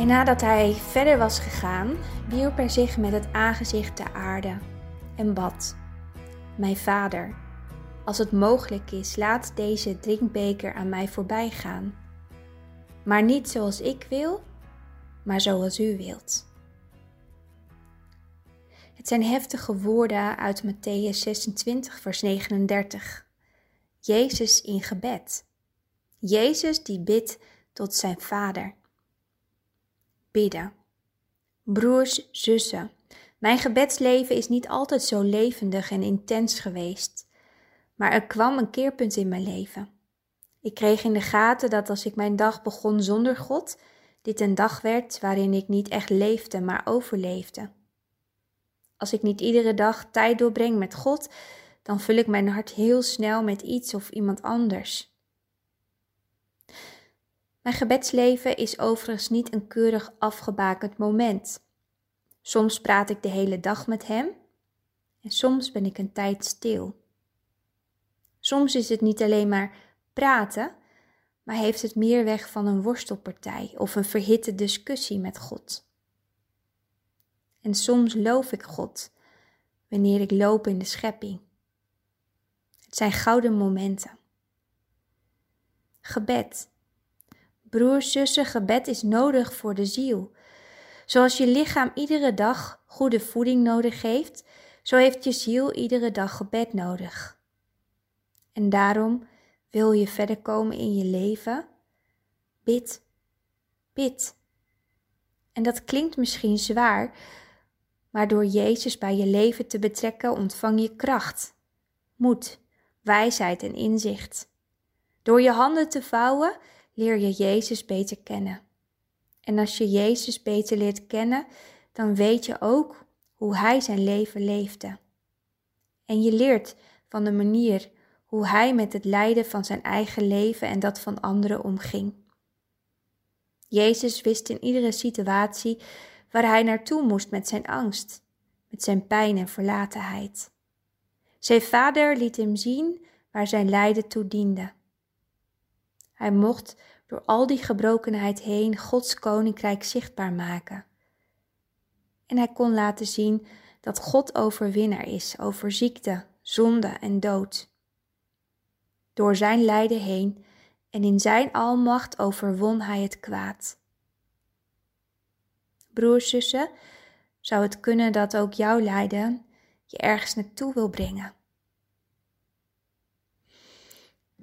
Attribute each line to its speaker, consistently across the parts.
Speaker 1: En nadat hij verder was gegaan, wierp hij zich met het aangezicht ter aarde en bad. Mijn vader, als het mogelijk is, laat deze drinkbeker aan mij voorbij gaan. Maar niet zoals ik wil, maar zoals u wilt. Het zijn heftige woorden uit Matthäus 26, vers 39. Jezus in gebed. Jezus die bidt tot zijn Vader. Bidden. Broers, zussen, mijn gebedsleven is niet altijd zo levendig en intens geweest. Maar er kwam een keerpunt in mijn leven. Ik kreeg in de gaten dat als ik mijn dag begon zonder God, dit een dag werd waarin ik niet echt leefde, maar overleefde. Als ik niet iedere dag tijd doorbreng met God, dan vul ik mijn hart heel snel met iets of iemand anders. Mijn gebedsleven is overigens niet een keurig afgebakend moment. Soms praat ik de hele dag met Hem en soms ben ik een tijd stil. Soms is het niet alleen maar praten, maar heeft het meer weg van een worstelpartij of een verhitte discussie met God. En soms loof ik God wanneer ik loop in de schepping. Het zijn gouden momenten. Gebed. Broers, zussen, gebed is nodig voor de ziel. Zoals je lichaam iedere dag goede voeding nodig heeft, zo heeft je ziel iedere dag gebed nodig. En daarom wil je verder komen in je leven? Bid, bid. En dat klinkt misschien zwaar, maar door Jezus bij je leven te betrekken ontvang je kracht, moed, wijsheid en inzicht. Door je handen te vouwen leer je Jezus beter kennen. En als je Jezus beter leert kennen, dan weet je ook hoe Hij zijn leven leefde. En je leert van de manier hoe hij met het lijden van zijn eigen leven en dat van anderen omging. Jezus wist in iedere situatie waar hij naartoe moest met zijn angst, met zijn pijn en verlatenheid. Zijn vader liet hem zien waar zijn lijden toe diende. Hij mocht door al die gebrokenheid heen Gods koninkrijk zichtbaar maken. En hij kon laten zien dat God overwinnaar is over ziekte, zonde en dood door zijn lijden heen en in zijn almacht overwon hij het kwaad. Broers, zussen, zou het kunnen dat ook jouw lijden je ergens naartoe wil brengen?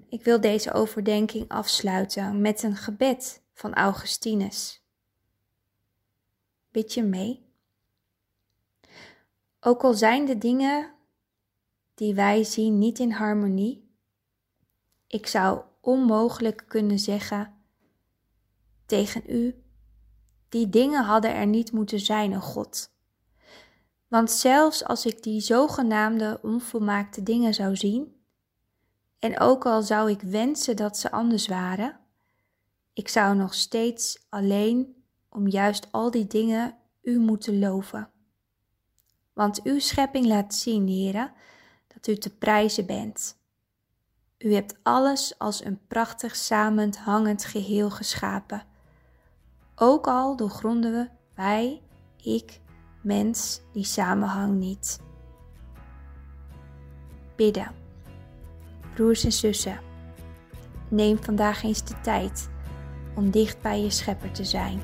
Speaker 1: Ik wil deze overdenking afsluiten met een gebed van Augustinus. Bid je mee? Ook al zijn de dingen die wij zien niet in harmonie, ik zou onmogelijk kunnen zeggen tegen u, die dingen hadden er niet moeten zijn, een God. Want zelfs als ik die zogenaamde onvolmaakte dingen zou zien, en ook al zou ik wensen dat ze anders waren, ik zou nog steeds alleen om juist al die dingen u moeten loven. Want uw schepping laat zien, heren, dat u te prijzen bent u hebt alles als een prachtig samenhangend geheel geschapen. Ook al doorgronden we, wij, ik, mens, die samenhang niet. Bidden. Broers en zussen, neem vandaag eens de tijd om dicht bij je schepper te zijn.